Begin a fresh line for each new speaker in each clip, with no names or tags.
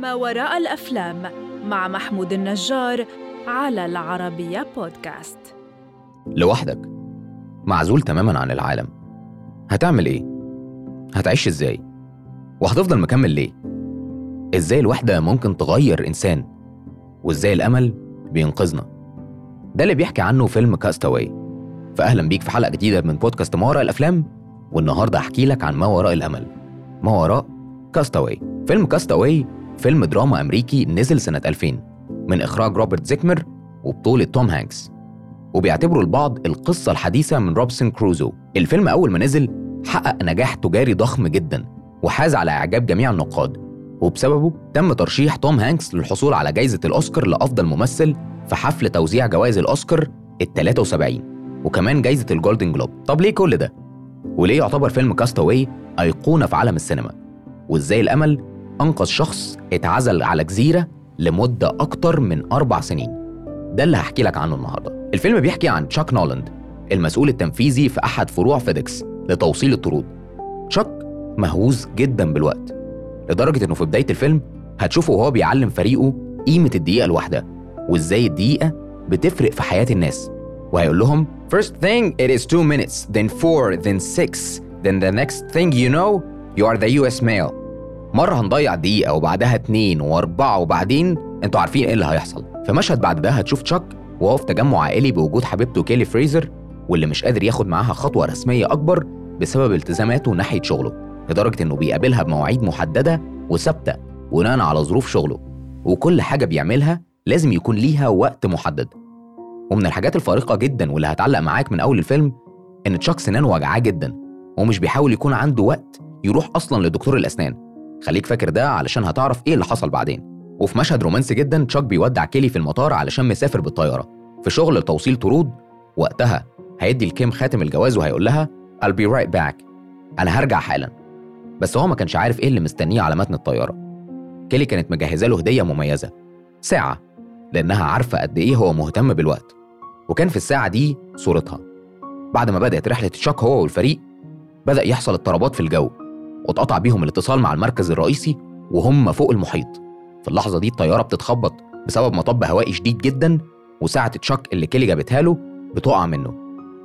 ما وراء الأفلام مع محمود النجار على العربية بودكاست
لوحدك معزول تماما عن العالم هتعمل إيه؟ هتعيش إزاي؟ وهتفضل مكمل ليه؟ إزاي الوحدة ممكن تغير إنسان؟ وإزاي الأمل بينقذنا؟ ده اللي بيحكي عنه فيلم كاستاوي فأهلا بيك في حلقة جديدة من بودكاست ما وراء الأفلام والنهاردة أحكي لك عن ما وراء الأمل. ما وراء كاست أواي فيلم كاست أواي فيلم دراما أمريكي نزل سنة 2000 من إخراج روبرت زيميكس وبطولة توم هانكس. وبيعتبروا البعض القصة الحديثة من روبنسون كروزو. الفيلم أول ما نزل حقق نجاح تجاري ضخم جدا وحاز على إعجاب جميع النقاد. وبسببه تم ترشيح توم هانكس للحصول على جائزة الأوسكار لأفضل ممثل في حفل توزيع جوائز الأوسكار ال 73 وكمان جائزة الجولدن جلوب طب ليه كل ده؟ وليه يعتبر فيلم كاستاوي أيقونة في عالم السينما؟ وإزاي الأمل أنقذ شخص اتعزل على جزيرة لمدة أكتر من أربع سنين؟ ده اللي هحكي لك عنه النهاردة. الفيلم بيحكي عن تشاك نولاند المسؤول التنفيذي في أحد فروع فيديكس لتوصيل الطرود. تشاك مهووس جدا بالوقت لدرجة إنه في بداية الفيلم هتشوفه وهو بيعلم فريقه قيمة الدقيقة الواحدة وإزاي الدقيقة بتفرق في حياة الناس. وهيقول لهم First thing it is two minutes then four then six then the next thing you know you are the US mail. مرة هنضيع دقيقة وبعدها اتنين وأربعة وبعدين أنتوا عارفين إيه اللي هيحصل. في مشهد بعد ده هتشوف تشاك وهو في تجمع عائلي بوجود حبيبته كيلي فريزر واللي مش قادر ياخد معاها خطوة رسمية أكبر بسبب التزاماته ناحية شغله لدرجة إنه بيقابلها بمواعيد محددة وثابتة بناء على ظروف شغله. وكل حاجة بيعملها لازم يكون ليها وقت محدد. ومن الحاجات الفارقة جدا واللي هتعلق معاك من أول الفيلم إن تشاك سنانه وجعاه جدا ومش بيحاول يكون عنده وقت يروح أصلا لدكتور الأسنان. خليك فاكر ده علشان هتعرف إيه اللي حصل بعدين. وفي مشهد رومانسي جدا تشاك بيودع كيلي في المطار علشان مسافر بالطيارة. في شغل توصيل طرود وقتها هيدي لكيم خاتم الجواز وهيقول لها I'll be right back. أنا هرجع حالا. بس هو ما كانش عارف إيه اللي مستنيه على متن الطيارة. كيلي كانت مجهزة له هدية مميزة. ساعة لأنها عارفة قد إيه هو مهتم بالوقت. وكان في الساعة دي صورتها. بعد ما بدأت رحلة تشاك هو والفريق بدأ يحصل اضطرابات في الجو واتقطع بيهم الاتصال مع المركز الرئيسي وهم فوق المحيط. في اللحظة دي الطيارة بتتخبط بسبب مطب هوائي شديد جدا وساعة تشاك اللي كيلي جابتها له بتقع منه.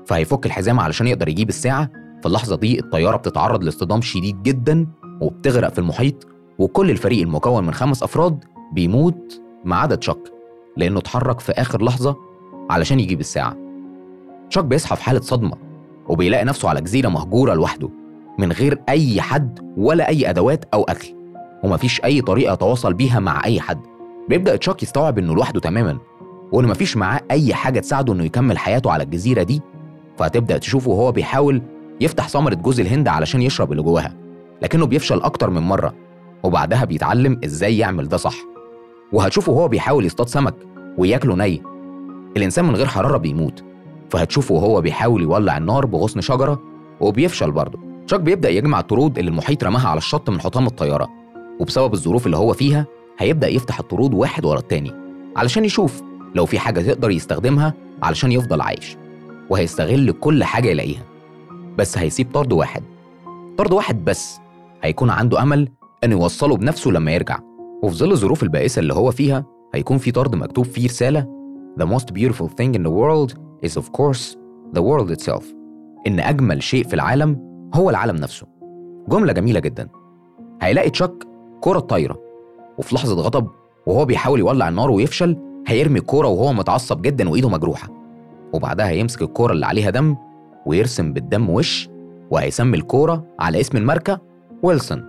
فهيفك الحزام علشان يقدر يجيب الساعة. في اللحظة دي الطيارة بتتعرض لاصطدام شديد جدا وبتغرق في المحيط وكل الفريق المكون من خمس أفراد بيموت ما عدا تشاك لأنه اتحرك في آخر لحظة علشان يجيب الساعة. تشاك بيصحى في حالة صدمة وبيلاقي نفسه على جزيرة مهجورة لوحده من غير أي حد ولا أي أدوات أو أكل ومفيش أي طريقة يتواصل بيها مع أي حد. بيبدأ تشاك يستوعب إنه لوحده تماما وإن مفيش معاه أي حاجة تساعده إنه يكمل حياته على الجزيرة دي. فهتبدأ تشوفه وهو بيحاول يفتح ثمرة جوز الهند علشان يشرب اللي جواها لكنه بيفشل أكتر من مرة وبعدها بيتعلم إزاي يعمل ده صح. وهتشوفه وهو بيحاول يصطاد سمك وياكله ني الإنسان من غير حرارة بيموت فهتشوفه وهو بيحاول يولع النار بغصن شجرة وبيفشل برضه. تشاك بيبدأ يجمع الطرود اللي المحيط رماها على الشط من حطام الطيارة وبسبب الظروف اللي هو فيها هيبدأ يفتح الطرود واحد ورا التاني علشان يشوف لو في حاجة تقدر يستخدمها علشان يفضل عايش وهيستغل كل حاجة يلاقيها. بس هيسيب طرد واحد طرد واحد بس هيكون عنده أمل إنه يوصله بنفسه لما يرجع وفي ظل الظروف البائسة اللي هو فيها هيكون في طرد مكتوب فيه رسالة The most beautiful thing in the world is of course the world itself. إن أجمل شيء في العالم هو العالم نفسه. جملة جميلة جدا. هيلاقي تشاك كرة طايرة وفي لحظة غضب وهو بيحاول يولع النار ويفشل هيرمي الكورة وهو متعصب جدا وإيده مجروحة. وبعدها هيمسك الكورة اللي عليها دم ويرسم بالدم وش وهيسمي الكورة على اسم الماركة ويلسون.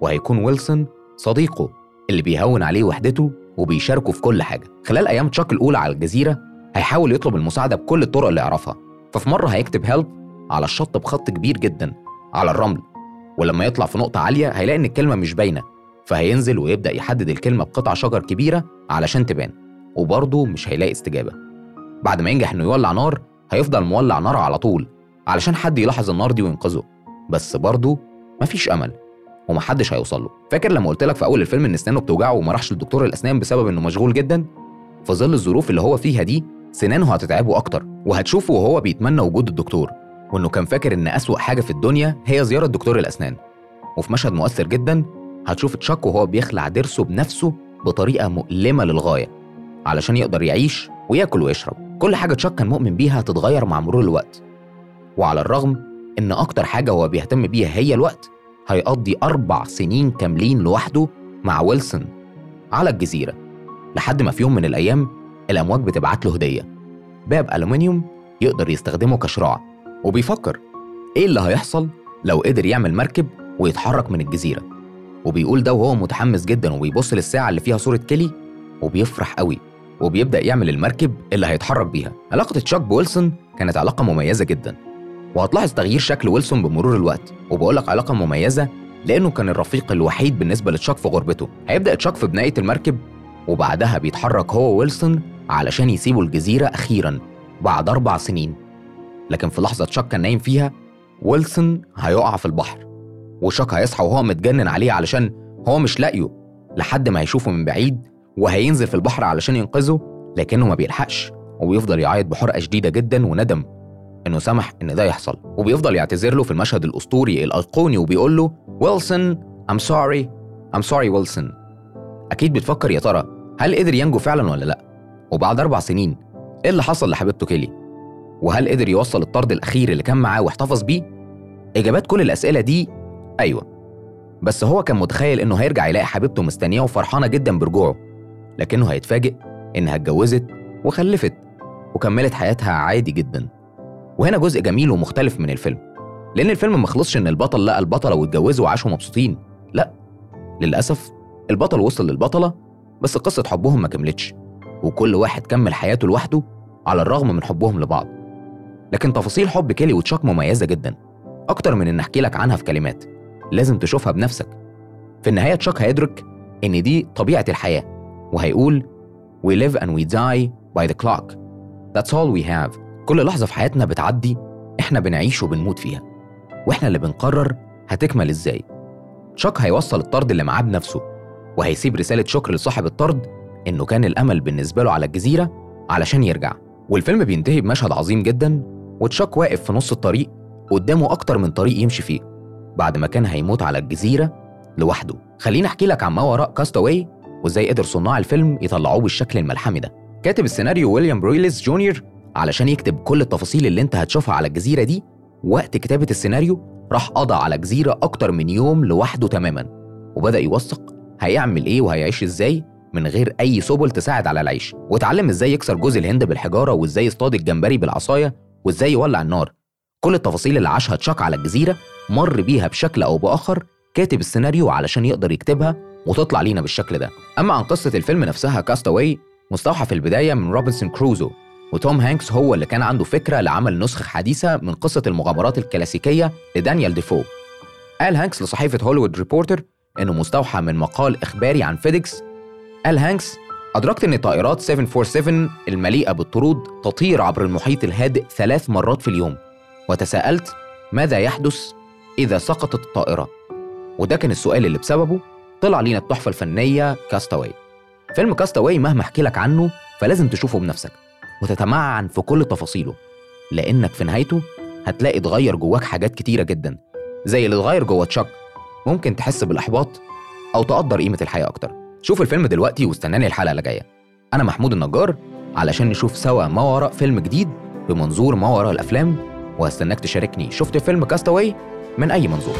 وهيكون ويلسون صديقه اللي بيهون عليه وحدته وبيشاركه في كل حاجة. خلال أيام تشاك الأولى على الجزيرة هيحاول يطلب المساعدة بكل الطرق اللي يعرفها. ففي مرة هيكتب هيلب على الشط بخط كبير جدا على الرمل. ولما يطلع في نقطة عالية هيلاقي إن الكلمة مش باينة. فهينزل ويبدأ يحدد الكلمة بقطع شجر كبيرة علشان تبان. وبرضه مش هيلاقي استجابة. بعد ما ينجح إنه يولع نار هيفضل مولع نار على طول علشان حد يلاحظ النار دي وينقذه. بس برضه مفيش أمل. ومحدش هيوصل له. فاكر لما قلت لك في أول الفيلم إن أسنانه بتوجعه وما راحش لدكتور الأسنان بسبب إنه مشغول جدا؟ في ظل الظروف اللي هو فيها دي سنانه هتتعبه أكتر وهتشوفه وهو بيتمنى وجود الدكتور. وإنه كان فاكر إن أسوأ حاجة في الدنيا هي زيارة دكتور الأسنان. وفي مشهد مؤثر جدا هتشوف تشاك وهو بيخلع ضرسه بنفسه بطريقة مؤلمة للغاية علشان يقدر يعيش وياكل ويشرب. كل حاجة تشاك كان مؤمن بيها هتتغير مع مرور الوقت. وعلى الرغم إن أكتر حاجة هو بيهتم بيها هي الوقت هيقضي أربع سنين كاملين لوحده مع ويلسون على الجزيرة لحد ما في يوم من الأيام الأمواج بتبعت له هدية. باب ألومنيوم يقدر يستخدمه كشراع وبيفكر إيه اللي هيحصل لو قدر يعمل مركب ويتحرك من الجزيرة. وبيقول ده وهو متحمس جدا وبيبص للساعة اللي فيها صورة كيلي وبيفرح قوي وبيبدأ يعمل المركب اللي هيتحرك بيها. علاقة تشاك بويلسون كانت علاقة مميزة جدا. وهتلاحظ تغيير شكل ويلسون بمرور الوقت وبقول لك علاقة مميزة لأنه كان الرفيق الوحيد بالنسبة لتشاك في غربته. هيبدأ تشاك في بناية المركب وبعدها بيتحرك هو ويلسون علشان يسيبوا الجزيرة أخيرا بعد أربع سنين. لكن في لحظة تشاك كان نايم فيها ويلسون هيقع في البحر وشاك هيصحى وهو متجنن عليه علشان هو مش لاقيه لحد ما هيشوفه من بعيد وهينزل في البحر علشان ينقذه لكنه ما بيلحقش وبيفضل يعيط بحرقة شديدة جدا وندم. إنه سمح إن ده يحصل. وبيفضل يعتذر له في المشهد الأسطوري الأيقوني وبيقول له ويلسون I'm sorry I'm sorry ويلسون أكيد بتفكر يا ترى هل قدر ينجو فعلا ولا لأ. وبعد أربع سنين إيه اللي حصل لحبيبته كيلي؟ وهل قدر يوصل الطرد الأخير اللي كان معاه واحتفظ بيه؟ إجابات كل الأسئلة دي أيوة. بس هو كان متخيل إنه هيرجع يلاقي حبيبته مستنياه وفرحانة جدا برجوعه. لكنه هيتفاجئ إنها اتجوزت وخلفت وكملت حياتها عادي جدا. وهنا جزء جميل ومختلف من الفيلم. لأن الفيلم ما خلصش إن البطل لقى البطلة واتجوزوا وعاشوا مبسوطين. لا للأسف البطل وصل للبطلة بس قصة حبهم ما كملتش. وكل واحد كمل حياته لوحده على الرغم من حبهم لبعض. لكن تفاصيل حب كيلي وتشاك مميزة جدا. أكتر من إن أحكي لك عنها في كلمات. لازم تشوفها بنفسك. في النهاية تشاك هيدرك إن دي طبيعة الحياة. وهيقول We live and we die by the clock. That's all we have. كل لحظة في حياتنا بتعدي إحنا بنعيش وبنموت فيها وإحنا اللي بنقرر هتكمل إزاي. تشاك هيوصل الطرد اللي معاه بنفسه وهيسيب رسالة شكر لصاحب الطرد إنه كان الأمل بالنسبة له على الجزيرة علشان يرجع. والفيلم بينتهي بمشهد عظيم جدا وتشاك واقف في نص الطريق قدامه أكتر من طريق يمشي فيه بعد ما كان هيموت على الجزيرة لوحده. خليني أحكي لك عن ما وراء كاست أواي وإزاي قدر صناع الفيلم يطلعوه بالشكل الملحمي ده. كاتب السيناريو ويليام برويلز جونيور علشان يكتب كل التفاصيل اللي انت هتشوفها على الجزيرة دي وقت كتابة السيناريو راح قضى على جزيرة أكتر من يوم لوحده تماما وبدأ يوثق هيعمل إيه وهيعيش إزاي من غير أي سبل تساعد على العيش واتعلم إزاي يكسر جوز الهند بالحجارة وإزاي يصطاد الجمبري بالعصاية وإزاي يولع النار. كل التفاصيل اللي عاشها تشاك على الجزيرة مر بيها بشكل أو بآخر كاتب السيناريو علشان يقدر يكتبها وتطلع لينا بالشكل ده. أما عن قصة الفيلم نفسها كاست أواي مستوحى في البداية من روبنسون كروزو. وتوم هانكس هو اللي كان عنده فكرة لعمل نسخة حديثة من قصة المغامرات الكلاسيكية لدانيال ديفو. قال هانكس لصحيفة هوليوود ريبورتر إنه مستوحى من مقال إخباري عن فيديكس. قال هانكس أدركت أن طائرات 747 المليئة بالطرود تطير عبر المحيط الهادئ ثلاث مرات في اليوم وتساءلت ماذا يحدث إذا سقطت الطائرة؟ وده كان السؤال اللي بسببه طلع لينا التحفة الفنية كاستاوي فيلم كاستاوي مهما أحكي لك عنه فلازم تشوفه بنفسك. وتتمعن في كل تفاصيله لأنك في نهايته هتلاقي اتغير جواك حاجات كتيرة جدا زي اللي اتغير جوا تشاك. ممكن تحس بالإحباط أو تقدر قيمة الحياة أكتر. شوف الفيلم دلوقتي واستناني الحلقة اللي جاية. أنا محمود النجار علشان نشوف سوا ما وراء فيلم جديد بمنظور ما وراء الأفلام وهستناك تشاركني شفت فيلم كاستاوي من أي منظور.